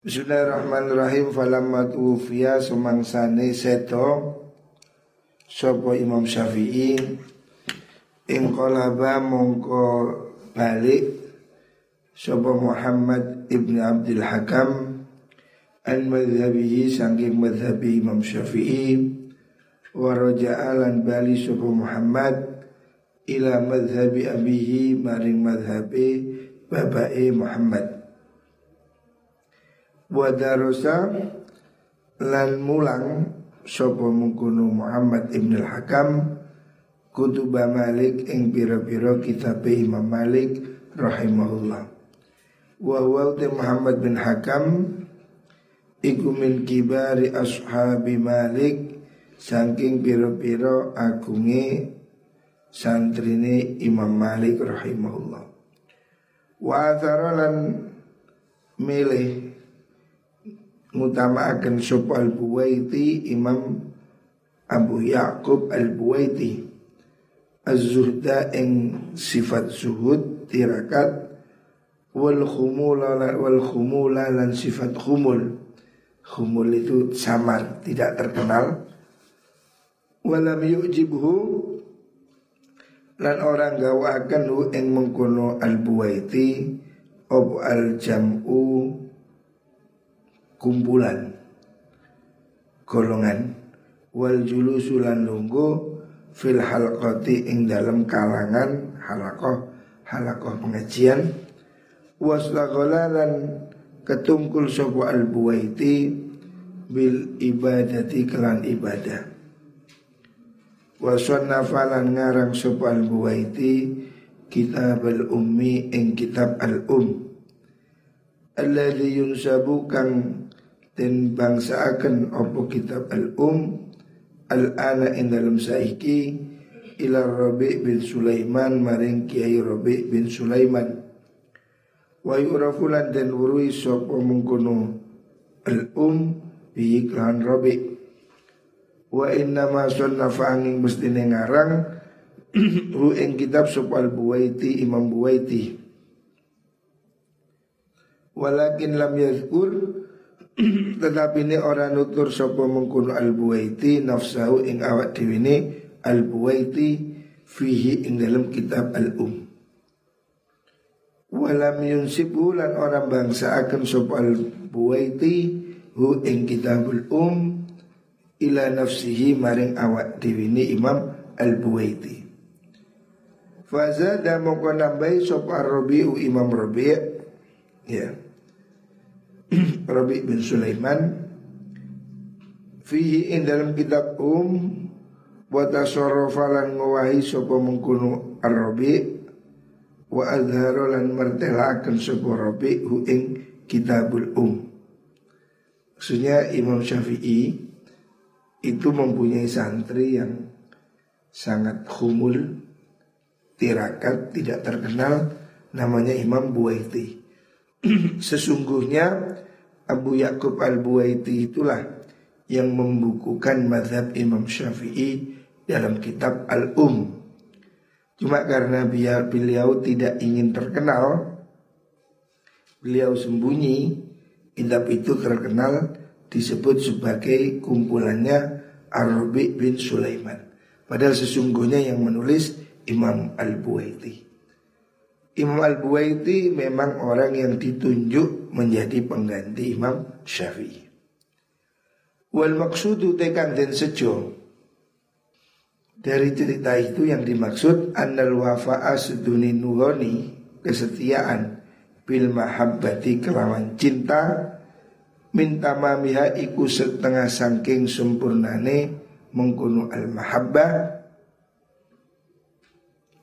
Bismillahirrahmanirrahim. Falamma tuwfiya sumangsane seto sapa Imam Syafi'i. Ing qalaba mongko balik sapa Muhammad ibn Abdul Hakam an madhabihi saking madhabi Imam Syafi'i. Wa raja'alan bali sapa Muhammad ila madhabi abihi maring madhabi babai Muhammad Wadarosa lan mulang sapa mengkono Muhammad Ibn al-Hakam kutuba Malik ing pira-pira kitab Imam Malik rahimahullah. Wa Muhammad bin Hakam iku min kibari ashabi Malik saking pira-pira agunge santrine Imam Malik rahimahullah. Wa lan milih akan sop al-Buwaiti Imam Abu Yaqub al-Buwaiti. Az-zuhda ing sifat zuhud tirakat wal khumula wal khumula lan sifat khumul. Khumul itu samar tidak terkenal. Walam yu'jibhu lan orang gawakan hu ing mengkono al-Buwaiti ob al-jam'u kumpulan golongan wal julusulan lunggu fil halqati ing dalam kalangan halakoh halakoh pengajian waslagolalan ketungkul sopo al buwaiti bil ibadati kelan ibadah. Waswannafalan ngarang sopo al buwaiti kitab al ummi ing kitab al um alladhi yunsabu kang dan bangsa akan opo kitab al-um al-ana in dalam saiki ila Rabi bin Sulaiman maring Kiai Rabi bin Sulaiman. Wa yurafulan dan urui sopo mengkono al-um bi iklan Rabi. Wa inna ma sunnafa angin mesti ngarang ru ing kitab sopo al-buwaiti imam buwaiti. Walakin lam yazkur tetapi ini orang nutur sopo mengkuno al buwaiti nafsahu ing awak dewi ini al buwaiti fihi ing dalam kitab al um. Walam yunsibu lan orang bangsa akan sopo al buwaiti hu ing kitabul um ila nafsihi maring awak ini imam al buwaiti. Fazada mongko nambahi sopo ar-rabi'u imam rabi' ya. Rabi bin Sulaiman Fihi in dalam kitab um Wa tasorofalan ngawahi sopa mengkunu ar-rabi Wa adharolan mertelakan sopa rabi Hu ing kitabul um. Maksudnya Imam Syafi'i Itu mempunyai santri yang Sangat humul Tirakat tidak terkenal Namanya Imam Buaiti Sesungguhnya Abu Yakub al-Buwaiti itulah yang membukukan madhab Imam Syafi'i dalam kitab Al-Um. Cuma karena biar beliau tidak ingin terkenal, beliau sembunyi, kitab itu terkenal disebut sebagai kumpulannya Arabi bin Sulaiman. Padahal sesungguhnya yang menulis Imam Al-Buwaiti. Imam Al-Buwaiti memang orang yang ditunjuk menjadi pengganti Imam Syafi'i. Wal maksudu tekan dan sejo dari cerita itu yang dimaksud annal wafa'a seduni nuhoni kesetiaan bil mahabbati kelawan cinta minta mamiha iku setengah sangking sempurnane mengkuno al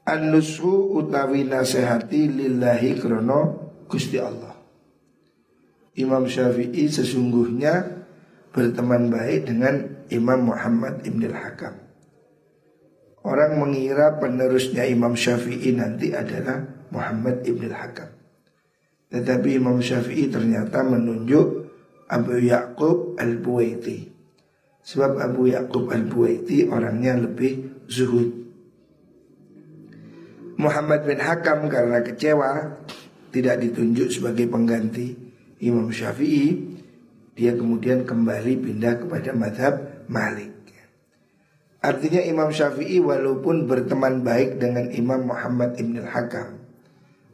An-nusu utawi nasihati lillahi krono Gusti Allah. Imam Syafi'i sesungguhnya berteman baik dengan Imam Muhammad Ibn al-Hakam Orang mengira penerusnya Imam Syafi'i nanti adalah Muhammad Ibn al-Hakam Tetapi Imam Syafi'i ternyata menunjuk Abu Yaqub al-Buwaiti. Sebab Abu Yaqub al-Buwaiti orangnya lebih zuhud Muhammad bin Hakam karena kecewa tidak ditunjuk sebagai pengganti Imam Syafi'i dia kemudian kembali pindah kepada madhab Malik. Artinya Imam Syafi'i walaupun berteman baik dengan Imam Muhammad Ibn al-Hakam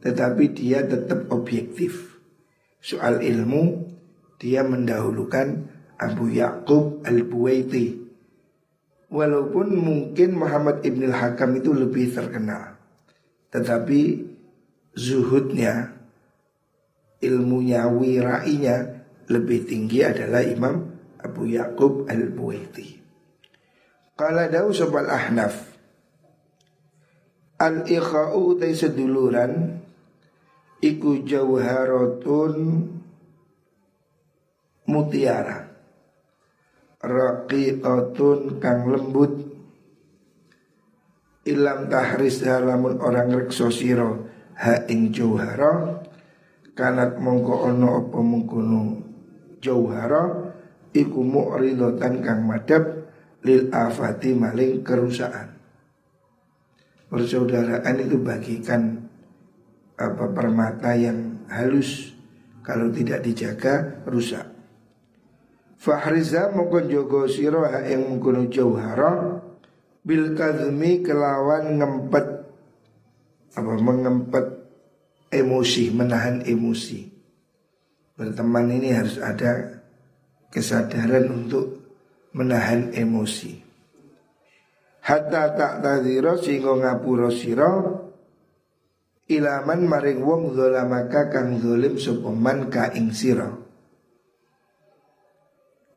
Tetapi dia tetap objektif. Soal ilmu dia mendahulukan Abu Yaqub al-Buwaiti. Walaupun mungkin Muhammad Ibn al-Hakam itu lebih terkenal Tetapi zuhudnya Ilmunya, wirainya lebih tinggi adalah Imam Abu Yaqub al-Buwaiti. Kala dawu sobal ahnaf Al ikha'u utai seduluran Iku jauharatun Mutiara Raqiqatun kang lembut Ilam tahris halamun orang rekso siro Ha ing jauhara Kanat mongko ono apa mengkono jauhara Iku mu'ridotan kang madab lil afati maling kerusakan. Persaudaraan itu bagikan apa permata yang halus kalau tidak dijaga rusak. Fahriza mungkin jogo siro yang mungkin jauhara bil kadmi kelawan ngempet apa mengempet emosi menahan emosi. Berteman ini harus ada kesadaran untuk menahan emosi. Hatta tak tadhira sehingga ngapura sira ilaman maring wong zalamaka kang zalim sapa man ka ing sira.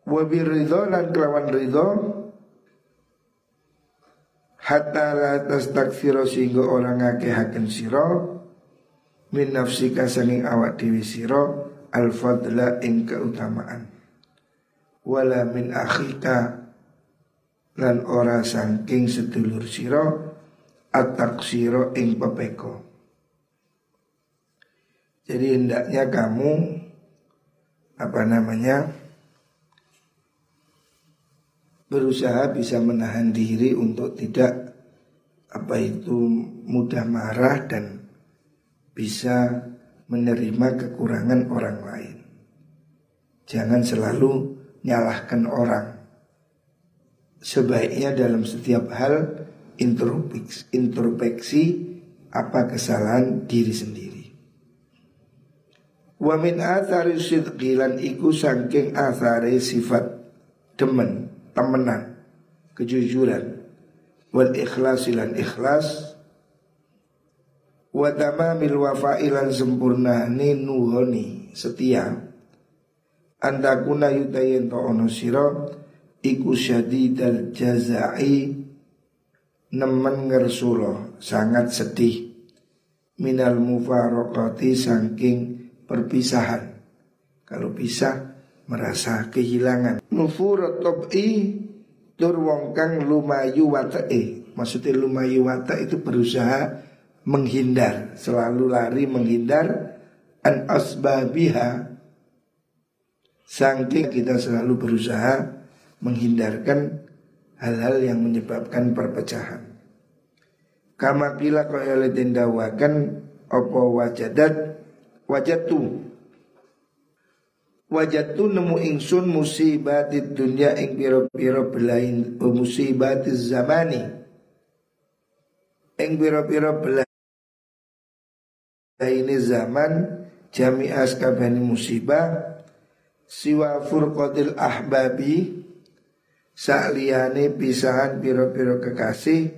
Wa biridho lan kelawan ridho hatta la tastakfira sehingga orang ngakehaken sira min nafsika sanging awak dewi sira al fadla ing keutamaan wala min akhika lan ora sangking sedulur siro atak siro ing pepeko. Jadi hendaknya kamu apa namanya berusaha bisa menahan diri untuk tidak apa itu mudah marah dan bisa menerima kekurangan orang lain. Jangan selalu nyalahkan orang. Sebaiknya dalam setiap hal introspeksi, apa kesalahan diri sendiri. Wa min athari sidqilan iku sangking athari sifat demen, temenan, kejujuran, wal ikhlasilan ikhlas, wa tamamil wafailan sempurna ni nuhoni setia. Anda kuna yutayen to ono siro iku jazai nemen ngersulo sangat sedih. Minal mufarokati saking perpisahan. Kalau bisa merasa kehilangan. Nufur tob'i tur wong kang lumayu watae maksudnya lumayu wata itu berusaha menghindar selalu lari menghindar an asbabiha. Saking kita selalu berusaha menghindarkan hal-hal yang menyebabkan perpecahan. Kama kila kaya den dawakan opo wajadat? Wajatu wajatu nemu ingsun musibah di dunia ing piro-piro belain musibah di zamani. Ing piro-piro belain zaman jami'as kabani musibah siwa furqatil ahbabi sakliyane pisahan piro-piro kekasih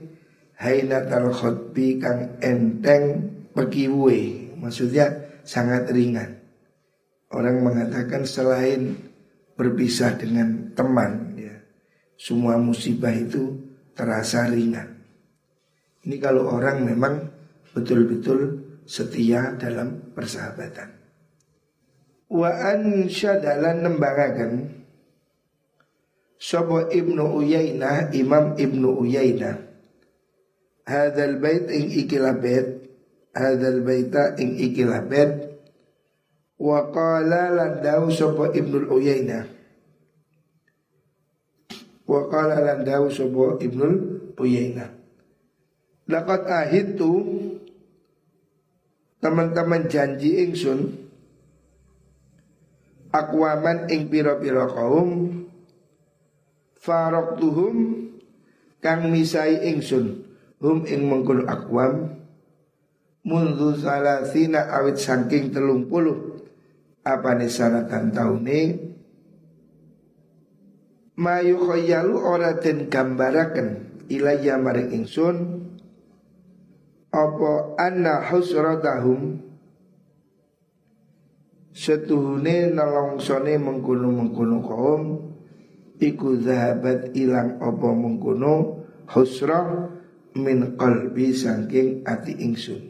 hainatal khutbi kang enteng pekiwe maksudnya sangat ringan orang mengatakan selain berpisah dengan teman ya semua musibah itu terasa ringan. Ini kalau orang memang betul-betul setia dalam persahabatan. Wa ansyadalan nembangaken sapa Ibnu Uyainah Imam Ibnu Uyainah hadzal bait ing ikilah bait hadzal baita ing ikilah bait wa qala lan dawu sapa Ibnu Uyainah. Wa qala lan dawu sapa Ibnu Uyainah. Laqad ahidtu teman-teman janji ingsun akwaman ing pira-pira kaum tuhum kang misai ingsun hum ing mengkono akwam mundu salasina awit saking telung puluh apa nih sanatan taune mayu khayalu ora den gambaraken ilaya maring ingsun apa anna husratahum setuhune nelongsone mengkono-mengkono kaum iku zahabat ilang apa mengkono husra min qalbi saking ati ingsun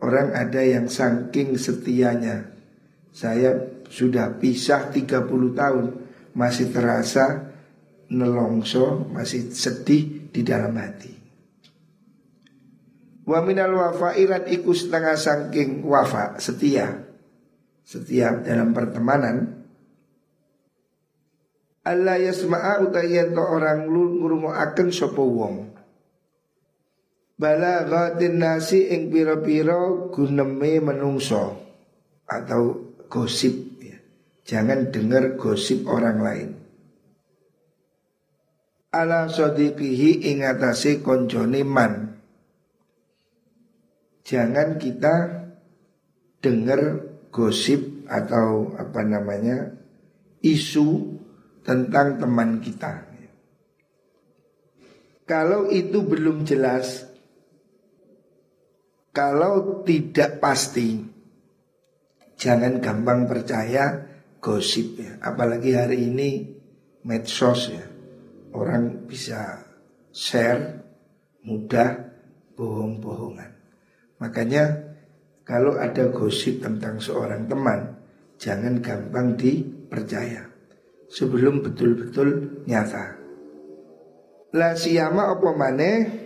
Orang ada yang saking setianya. Saya sudah pisah 30 tahun. Masih terasa nelongso Masih sedih di dalam hati. Wa minal wafairan iku setengah saking wafa Setia. Setia dalam pertemanan. Allah yasma'a utayen orang lu akan sopo wong. Bala ghatin nasi ing piro-piro guneme menungso atau gosip ya. Jangan dengar gosip orang lain. Ala sodiqihi ingatasi konjone man. Jangan kita dengar gosip atau apa namanya isu tentang teman kita. Kalau itu belum jelas, kalau tidak pasti, jangan gampang percaya gosip ya. Apalagi hari ini medsos ya, orang bisa share mudah bohong-bohongan. Makanya kalau ada gosip tentang seorang teman, jangan gampang dipercaya sebelum betul-betul nyata. La siyama apa maneh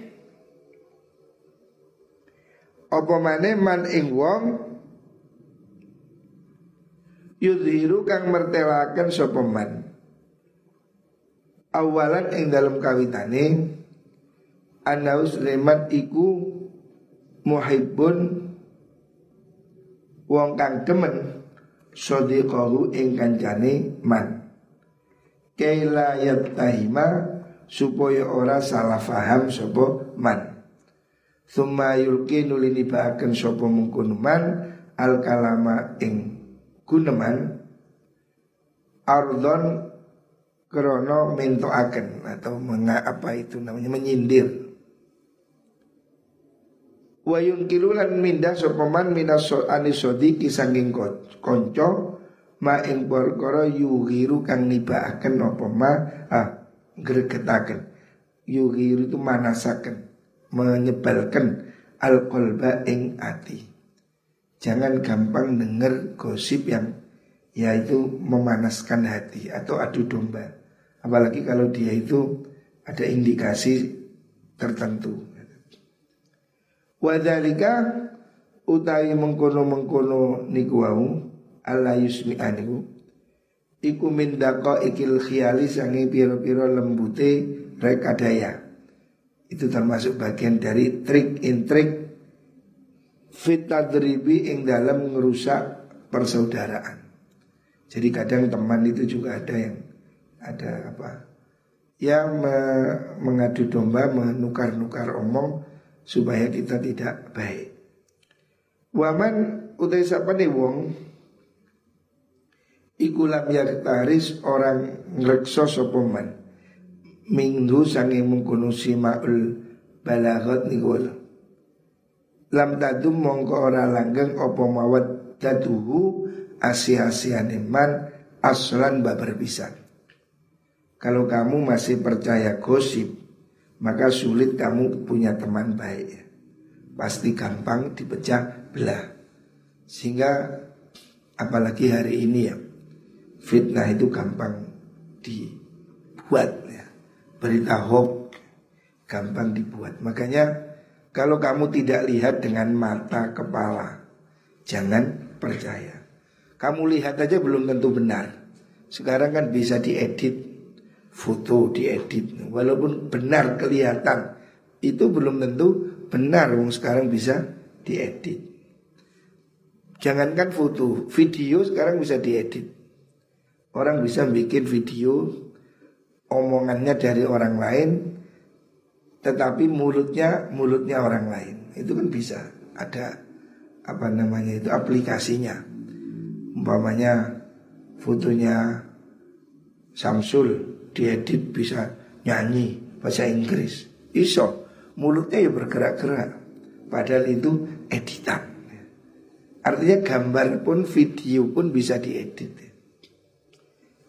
apa maneh man ing wong yudhiru kang mertelaken sapa man? Awalan ing dalam kawitane Anahu Sulaiman iku muhibbun wong kang demen sadiqahu ing kancane man. Kaila yabtahima supaya ora salah faham sapa man summa yulki nulini baaken sapa mungkun man al kalama ing guneman ardon krono mentoaken atau menga apa itu namanya menyindir. Wayun kilulan mindah sopaman minas anisodi kisanging konco ma ing perkara yuhiru kang nibaaken apa ma ah gregetaken. Yuhiru itu manasaken menyebalkan alkolba ing ati. Jangan gampang dengar gosip yang yaitu memanaskan hati atau adu domba. Apalagi kalau dia itu ada indikasi tertentu. Wadalika utawi mengkono-mengkono niku wau yusmi aniku Iku mindako ikil khiyali sangi piro-piro lembute rekadaya Itu termasuk bagian dari trik intrik Fitadribi ing dalam merusak persaudaraan. Jadi kadang teman itu juga ada yang Ada apa Ya me, mengadu domba menukar-nukar omong Supaya kita tidak baik. Waman utai sapa nih wong? Iku lam yaktaris orang ngrekso sopoman Mingdu sangi mengkono simaul balagot nikul Lam tadum mongko ora langgeng opo mawat datuhu asia-asiane man aslan babar pisan Kalau kamu masih percaya gosip Maka sulit kamu punya teman baik. Pasti gampang dipecah belah. Sehingga apalagi hari ini ya fitnah itu gampang dibuat. Berita hoax gampang dibuat. Makanya kalau kamu tidak lihat dengan mata kepala, jangan percaya. Kamu lihat aja belum tentu benar. Sekarang kan bisa diedit foto, diedit. Walaupun benar kelihatan, itu belum tentu benar. Wong sekarang bisa diedit. Jangankan foto, video sekarang bisa diedit. Orang bisa bikin video omongannya dari orang lain, tetapi mulutnya mulutnya orang lain. Itu kan bisa ada apa namanya itu aplikasinya. Umpamanya fotonya Samsul diedit bisa nyanyi bahasa Inggris. Iso mulutnya ya bergerak-gerak. Padahal itu editan. Artinya gambar pun video pun bisa diedit.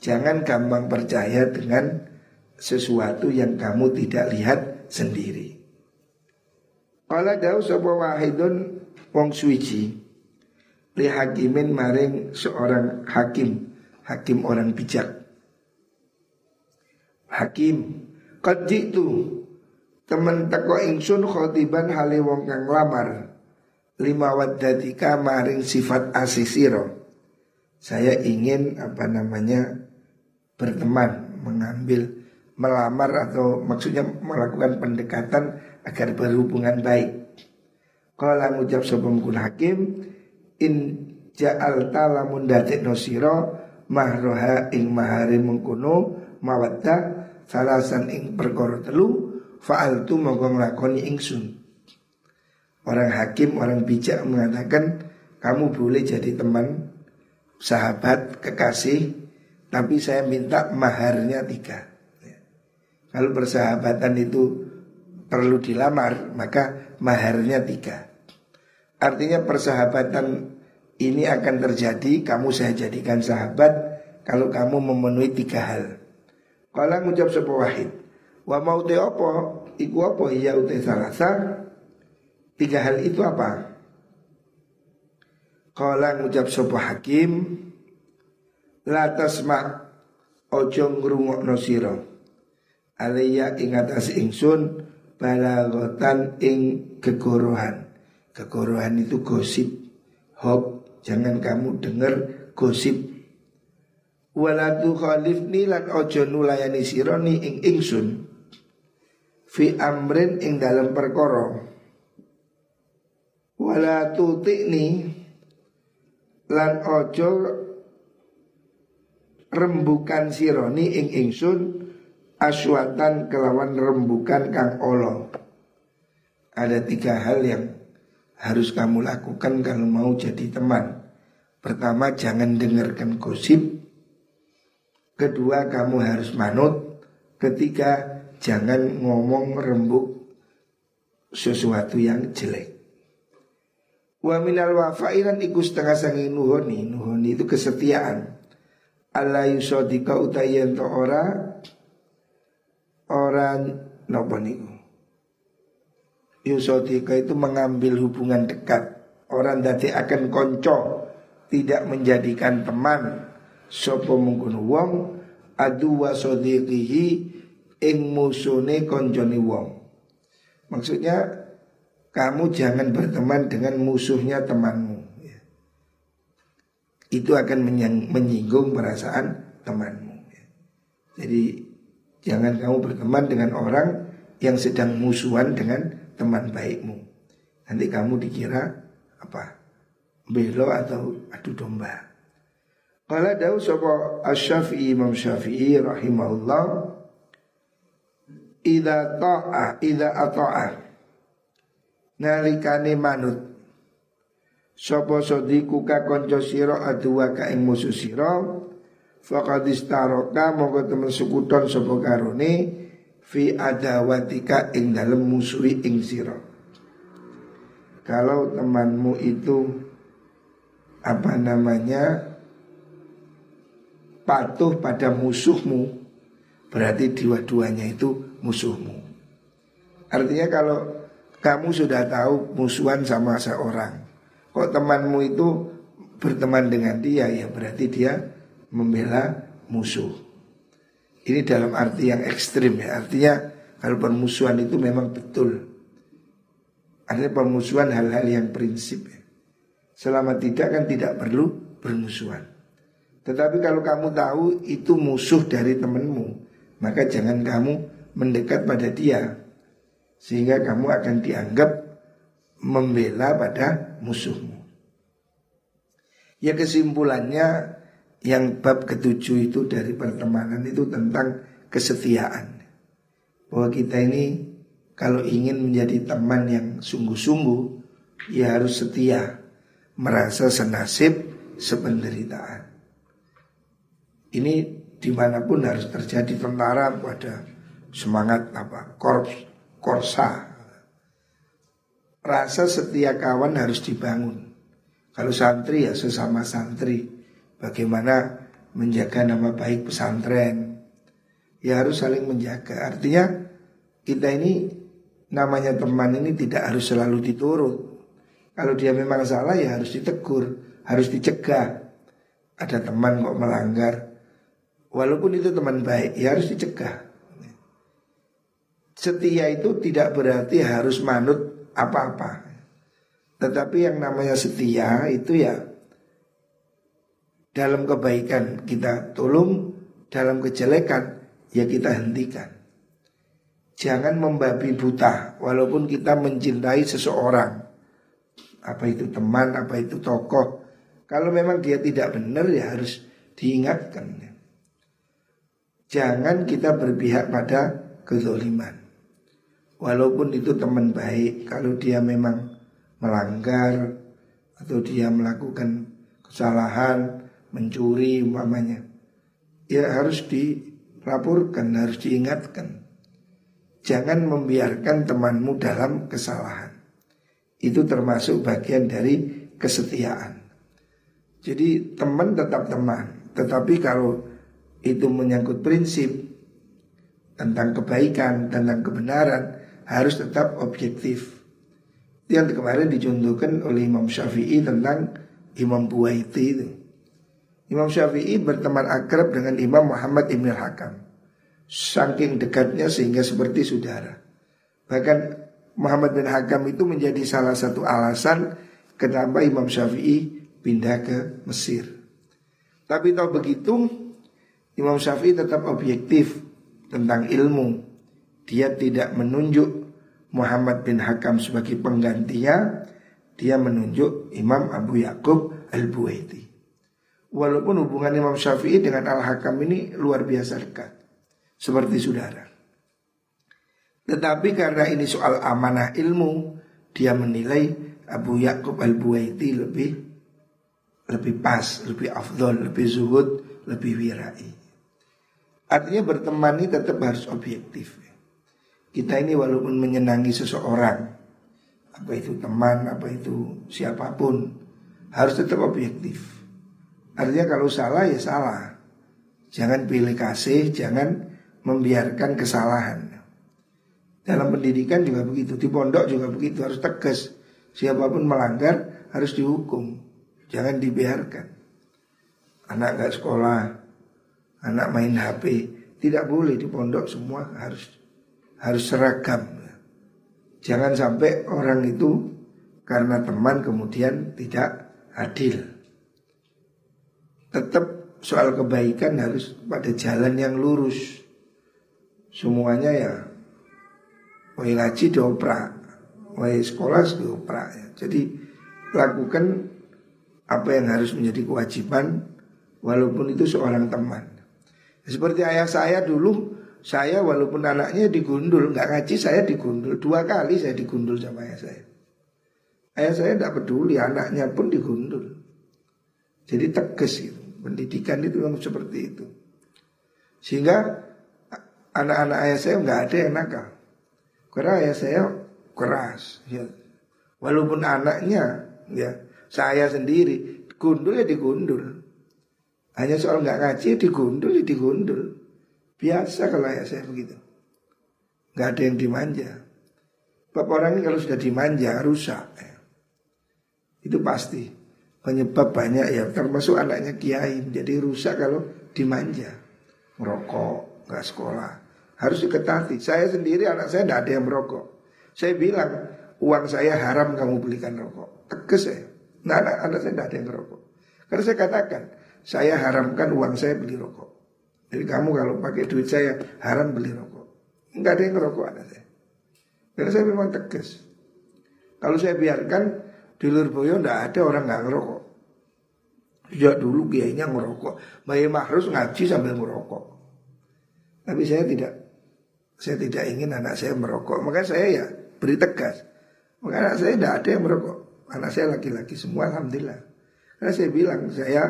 Jangan gampang percaya dengan sesuatu yang kamu tidak lihat sendiri. Kalau dawu sapa wahidun wong suici li hakimin maring seorang hakim, hakim orang bijak. Hakim, qad itu temen teko ingsun khotiban hale wong kang lamar lima wadatika maring sifat asisiro. Saya ingin apa namanya berteman, mengambil, melamar atau maksudnya melakukan pendekatan agar berhubungan baik. Kalau ngucap sebelum hakim in ja'al lamun dadekno sira mahroha ing mahari mengkono mawaddah salasan ing perkara telu faal tu mongko nglakoni ingsun. Orang hakim, orang bijak mengatakan kamu boleh jadi teman, sahabat, kekasih, tapi saya minta maharnya tiga. Kalau persahabatan itu perlu dilamar, maka maharnya tiga. Artinya persahabatan ini akan terjadi, kamu saya jadikan sahabat kalau kamu memenuhi tiga hal. Kalau ngucap sebuah wahid, Wa mau te apa? Iku apa iya utai salasa? Tiga hal itu apa? Kala ngucap sopo hakim La tasma Ojo ngrungokno sira Alaya ing atas ingsun Balagotan ing kegorohan. Kegorohan itu gosip. Hop Jangan kamu dengar gosip. Walatu khalifni lan ojo nulayani sironi ing ingsun. Fi amrin ing dalam perkara. Wala tutikni lan ojo rembukan sironi ing ingsun aswatan kelawan rembukan kang olo. Ada tiga hal yang harus kamu lakukan kalau mau jadi teman. Pertama jangan dengarkan gosip. Kedua kamu harus manut. Ketiga jangan ngomong rembuk sesuatu yang jelek. Wa minal wafairan iku setengah sangi nuhoni. Nuhoni itu kesetiaan. Allah yusodika utayen to ora Orang Nopo niku Yusodika itu mengambil hubungan dekat Orang dati akan konco Tidak menjadikan teman Sopo mungkun wong Adu wasodikihi ing musune konjoni wong. Maksudnya kamu jangan berteman dengan musuhnya temanmu. Ya. Itu akan menyinggung perasaan temanmu. Ya. Jadi jangan kamu berteman dengan orang yang sedang musuhan dengan teman baikmu. Nanti kamu dikira apa? Belo atau adu domba. Kalau dawu sapa Asy-Syafi'i Imam Syafi'i rahimahullah Ida ta'a Ida ata'a Nalikane manut Sopo sodiku ka konco siro Aduwa ka ing musuh Fakad istaroka Moga temen sukuton sopo karuni Fi adawatika ing dalam musuhi ing siro Kalau temanmu itu Apa namanya Patuh pada musuhmu Berarti dua-duanya itu musuhmu. Artinya kalau kamu sudah tahu musuhan sama seorang, kok temanmu itu berteman dengan dia ya berarti dia membela musuh. Ini dalam arti yang ekstrim ya. Artinya kalau permusuhan itu memang betul. Artinya permusuhan hal-hal yang prinsip ya. Selama tidak kan tidak perlu bermusuhan. Tetapi kalau kamu tahu itu musuh dari temanmu, maka jangan kamu mendekat pada dia sehingga kamu akan dianggap membela pada musuhmu. Ya kesimpulannya yang bab ketujuh itu dari pertemanan itu tentang kesetiaan. Bahwa kita ini kalau ingin menjadi teman yang sungguh-sungguh ya harus setia, merasa senasib sependeritaan. Ini di mana pun harus terjadi tentara pada semangat apa korps korsa. Rasa setia kawan harus dibangun. Kalau santri ya sesama santri. Bagaimana menjaga nama baik pesantren. Ya harus saling menjaga. Artinya kita ini namanya teman ini tidak harus selalu diturut. Kalau dia memang salah ya harus ditegur, harus dicegah. Ada teman kok melanggar, walaupun itu teman baik ya harus dicegah. Setia itu tidak berarti harus manut apa-apa. Tetapi yang namanya setia itu ya dalam kebaikan kita tolong, dalam kejelekan ya kita hentikan. Jangan membabi buta walaupun kita mencintai seseorang. Apa itu teman, apa itu tokoh. Kalau memang dia tidak benar ya harus diingatkan. Jangan kita berpihak pada kezoliman. Walaupun itu teman baik, kalau dia memang melanggar atau dia melakukan kesalahan, mencuri umpamanya, ya harus dilaporkan, harus diingatkan. Jangan membiarkan temanmu dalam kesalahan. Itu termasuk bagian dari kesetiaan. Jadi teman tetap teman, tetapi kalau itu menyangkut prinsip tentang kebaikan, tentang kebenaran, harus tetap objektif. Yang kemarin dicontohkan oleh Imam Syafi'i tentang Imam Buaiti itu. Imam Syafi'i berteman akrab dengan Imam Muhammad Ibn Hakam. Saking dekatnya sehingga seperti saudara. Bahkan Muhammad bin Hakam itu menjadi salah satu alasan kenapa Imam Syafi'i pindah ke Mesir. Tapi tahu begitu, Imam Syafi'i tetap objektif tentang ilmu. Dia tidak menunjuk Muhammad bin Hakam sebagai penggantinya, dia menunjuk Imam Abu Yakub Al-Buwaiti. Walaupun hubungan Imam Syafi'i dengan Al-Hakam ini luar biasa dekat. Seperti saudara. Tetapi karena ini soal amanah ilmu, dia menilai Abu Yakub Al-Buwaiti lebih lebih pas, lebih afdol, lebih zuhud, lebih wirai. Artinya berteman ini tetap harus objektif. Kita ini walaupun menyenangi seseorang Apa itu teman, apa itu siapa pun Harus tetap objektif Artinya kalau salah ya salah. Jangan pilih kasih, jangan membiarkan kesalahan. Dalam pendidikan juga begitu Di pondok juga begitu, harus tegas. Siapa pun melanggar harus dihukum. Jangan dibiarkan. Anak gak sekolah Anak main HP Tidak boleh di pondok semua harus harus seragam. Jangan sampai orang itu karena teman kemudian tidak adil. Tetap soal kebaikan harus pada jalan yang lurus. Semuanya ya Wai ngaji dioprak Wai sekolah dioprak ya. Jadi lakukan apa yang harus menjadi kewajiban Walaupun itu seorang teman Seperti ayah saya dulu saya walaupun anaknya digundul, nggak ngaji saya digundul dua kali saya digundul sama ayah saya. Ayah saya tidak peduli, anaknya pun digundul. Jadi tegas gitu. Pendidikan itu memang seperti itu. Sehingga anak-anak ayah saya nggak ada yang nakal. Karena ayah saya keras. Ya. Walaupun anaknya, ya saya sendiri gundul ya digundul. Hanya soal nggak ngaji digundul ya digundul. Biasa kalau ayah saya begitu. Gak ada yang dimanja. Bapak orang ini kalau sudah dimanja rusak. Ya. Itu pasti. Penyebab banyak ya termasuk anaknya kiai. Jadi rusak kalau dimanja. Merokok, gak sekolah. Harus diketati. Saya sendiri anak saya tidak ada yang merokok. Saya bilang uang saya haram kamu belikan rokok. Tegas saya. Nah anak, anak saya tidak ada yang merokok. Karena saya katakan saya haramkan uang saya beli rokok. Jadi kamu kalau pakai duit saya haram beli rokok. Enggak ada yang ngerokok anak saya. Karena saya memang tegas. Kalau saya biarkan di Lurboyo enggak ada orang nggak ngerokok. Sejak dulu kiainya merokok. Bayi Mahrus ngaji sambil merokok. Tapi saya tidak saya tidak ingin anak saya merokok. Maka saya ya beri tegas. Maka anak saya tidak ada yang merokok. Anak saya laki-laki semua alhamdulillah. Karena saya bilang saya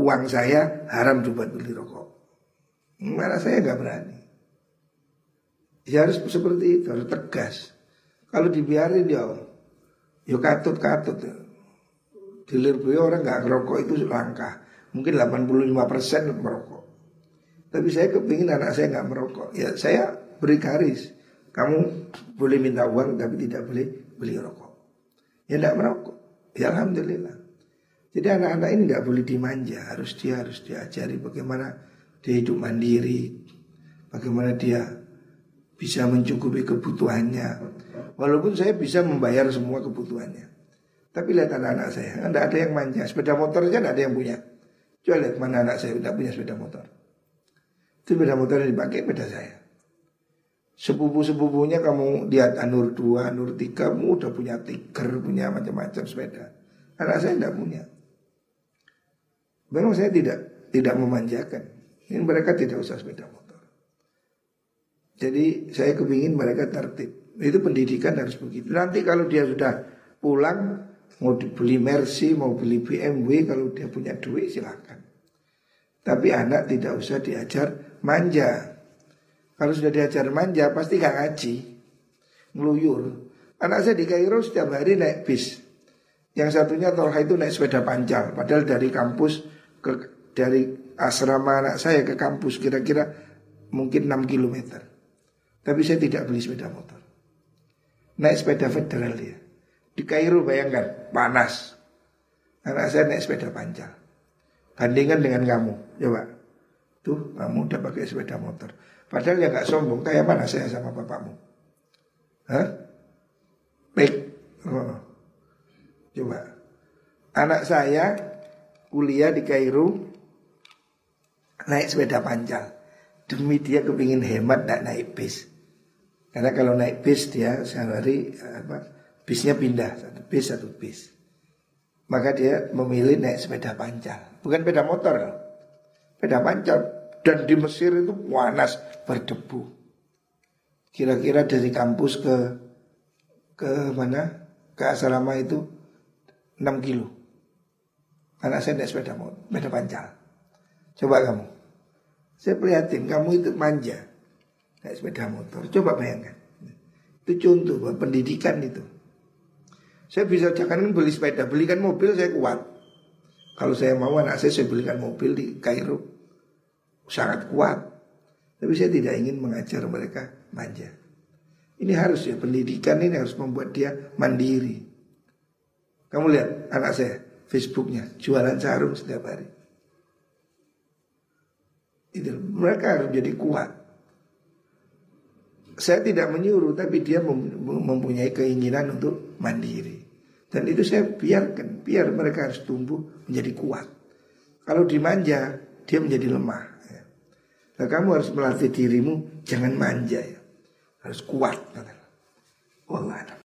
uang saya haram buat beli rokok. Mana saya nggak berani. Ya harus seperti itu, harus tegas. Kalau dibiarin ya, ya katut-katut. Dilir orang nggak ngerokok itu langka. Mungkin 85% merokok. Tapi saya kepingin anak saya nggak merokok. Ya saya beri garis. Kamu boleh minta uang tapi tidak boleh beli rokok. Ya tidak merokok. Ya Alhamdulillah. Jadi anak-anak ini nggak boleh dimanja. Harus dia harus diajari bagaimana dia hidup mandiri. Bagaimana dia bisa mencukupi kebutuhannya. Walaupun saya bisa membayar semua kebutuhannya. Tapi lihat anak-anak saya, tidak ada yang manja. Sepeda motor aja tidak ada yang punya. Coba lihat mana anak saya tidak punya sepeda motor. Itu sepeda motor yang dipakai sepeda saya. Sepupu-sepupunya kamu lihat Anur 2, Anur 3, kamu udah punya tiger, punya macam-macam sepeda. Anak saya tidak punya. Memang saya tidak tidak memanjakan. Ini mereka tidak usah sepeda motor. Jadi saya kepingin mereka tertib. Itu pendidikan harus begitu. Nanti kalau dia sudah pulang mau dibeli Mercy, mau beli BMW, kalau dia punya duit silakan. Tapi anak tidak usah diajar manja. Kalau sudah diajar manja pasti gak ngaji. Ngeluyur. Anak saya di Kairo setiap hari naik bis. Yang satunya Tolha itu naik sepeda pancal. Padahal dari kampus ke dari asrama anak saya ke kampus kira-kira mungkin 6 km. Tapi saya tidak beli sepeda motor. Naik sepeda federal dia. Di Kairo bayangkan panas. Anak saya naik sepeda pancal. Bandingkan dengan kamu, coba. Tuh, kamu udah pakai sepeda motor. Padahal ya gak sombong. Kayak mana saya sama bapakmu? Hah? Baik. Oh. Coba. Anak saya kuliah di Kairo naik sepeda pancal. Demi dia kepingin hemat dan naik bis. Karena kalau naik bis dia sehari apa bisnya pindah satu bis satu bis. Maka dia memilih naik sepeda pancal, bukan sepeda motor. Sepeda pancal dan di Mesir itu panas berdebu. Kira-kira dari kampus ke ke mana? Ke asrama itu 6 kilo. Anak saya naik sepeda motor, sepeda pancal. Coba kamu. Saya prihatin kamu itu manja. Naik sepeda motor. Coba bayangkan. Itu contoh buat pendidikan itu. Saya bisa jangan beli sepeda, belikan mobil saya kuat. Kalau saya mau anak saya saya belikan mobil di Kairo. Sangat kuat. Tapi saya tidak ingin mengajar mereka manja. Ini harus ya pendidikan ini harus membuat dia mandiri. Kamu lihat anak saya Facebooknya jualan sarung setiap hari. Itu mereka harus jadi kuat. Saya tidak menyuruh tapi dia mempunyai keinginan untuk mandiri. Dan itu saya biarkan, biar mereka harus tumbuh menjadi kuat. Kalau dimanja, dia menjadi lemah. Ya. Nah, kamu harus melatih dirimu jangan manja ya. Harus kuat. Allah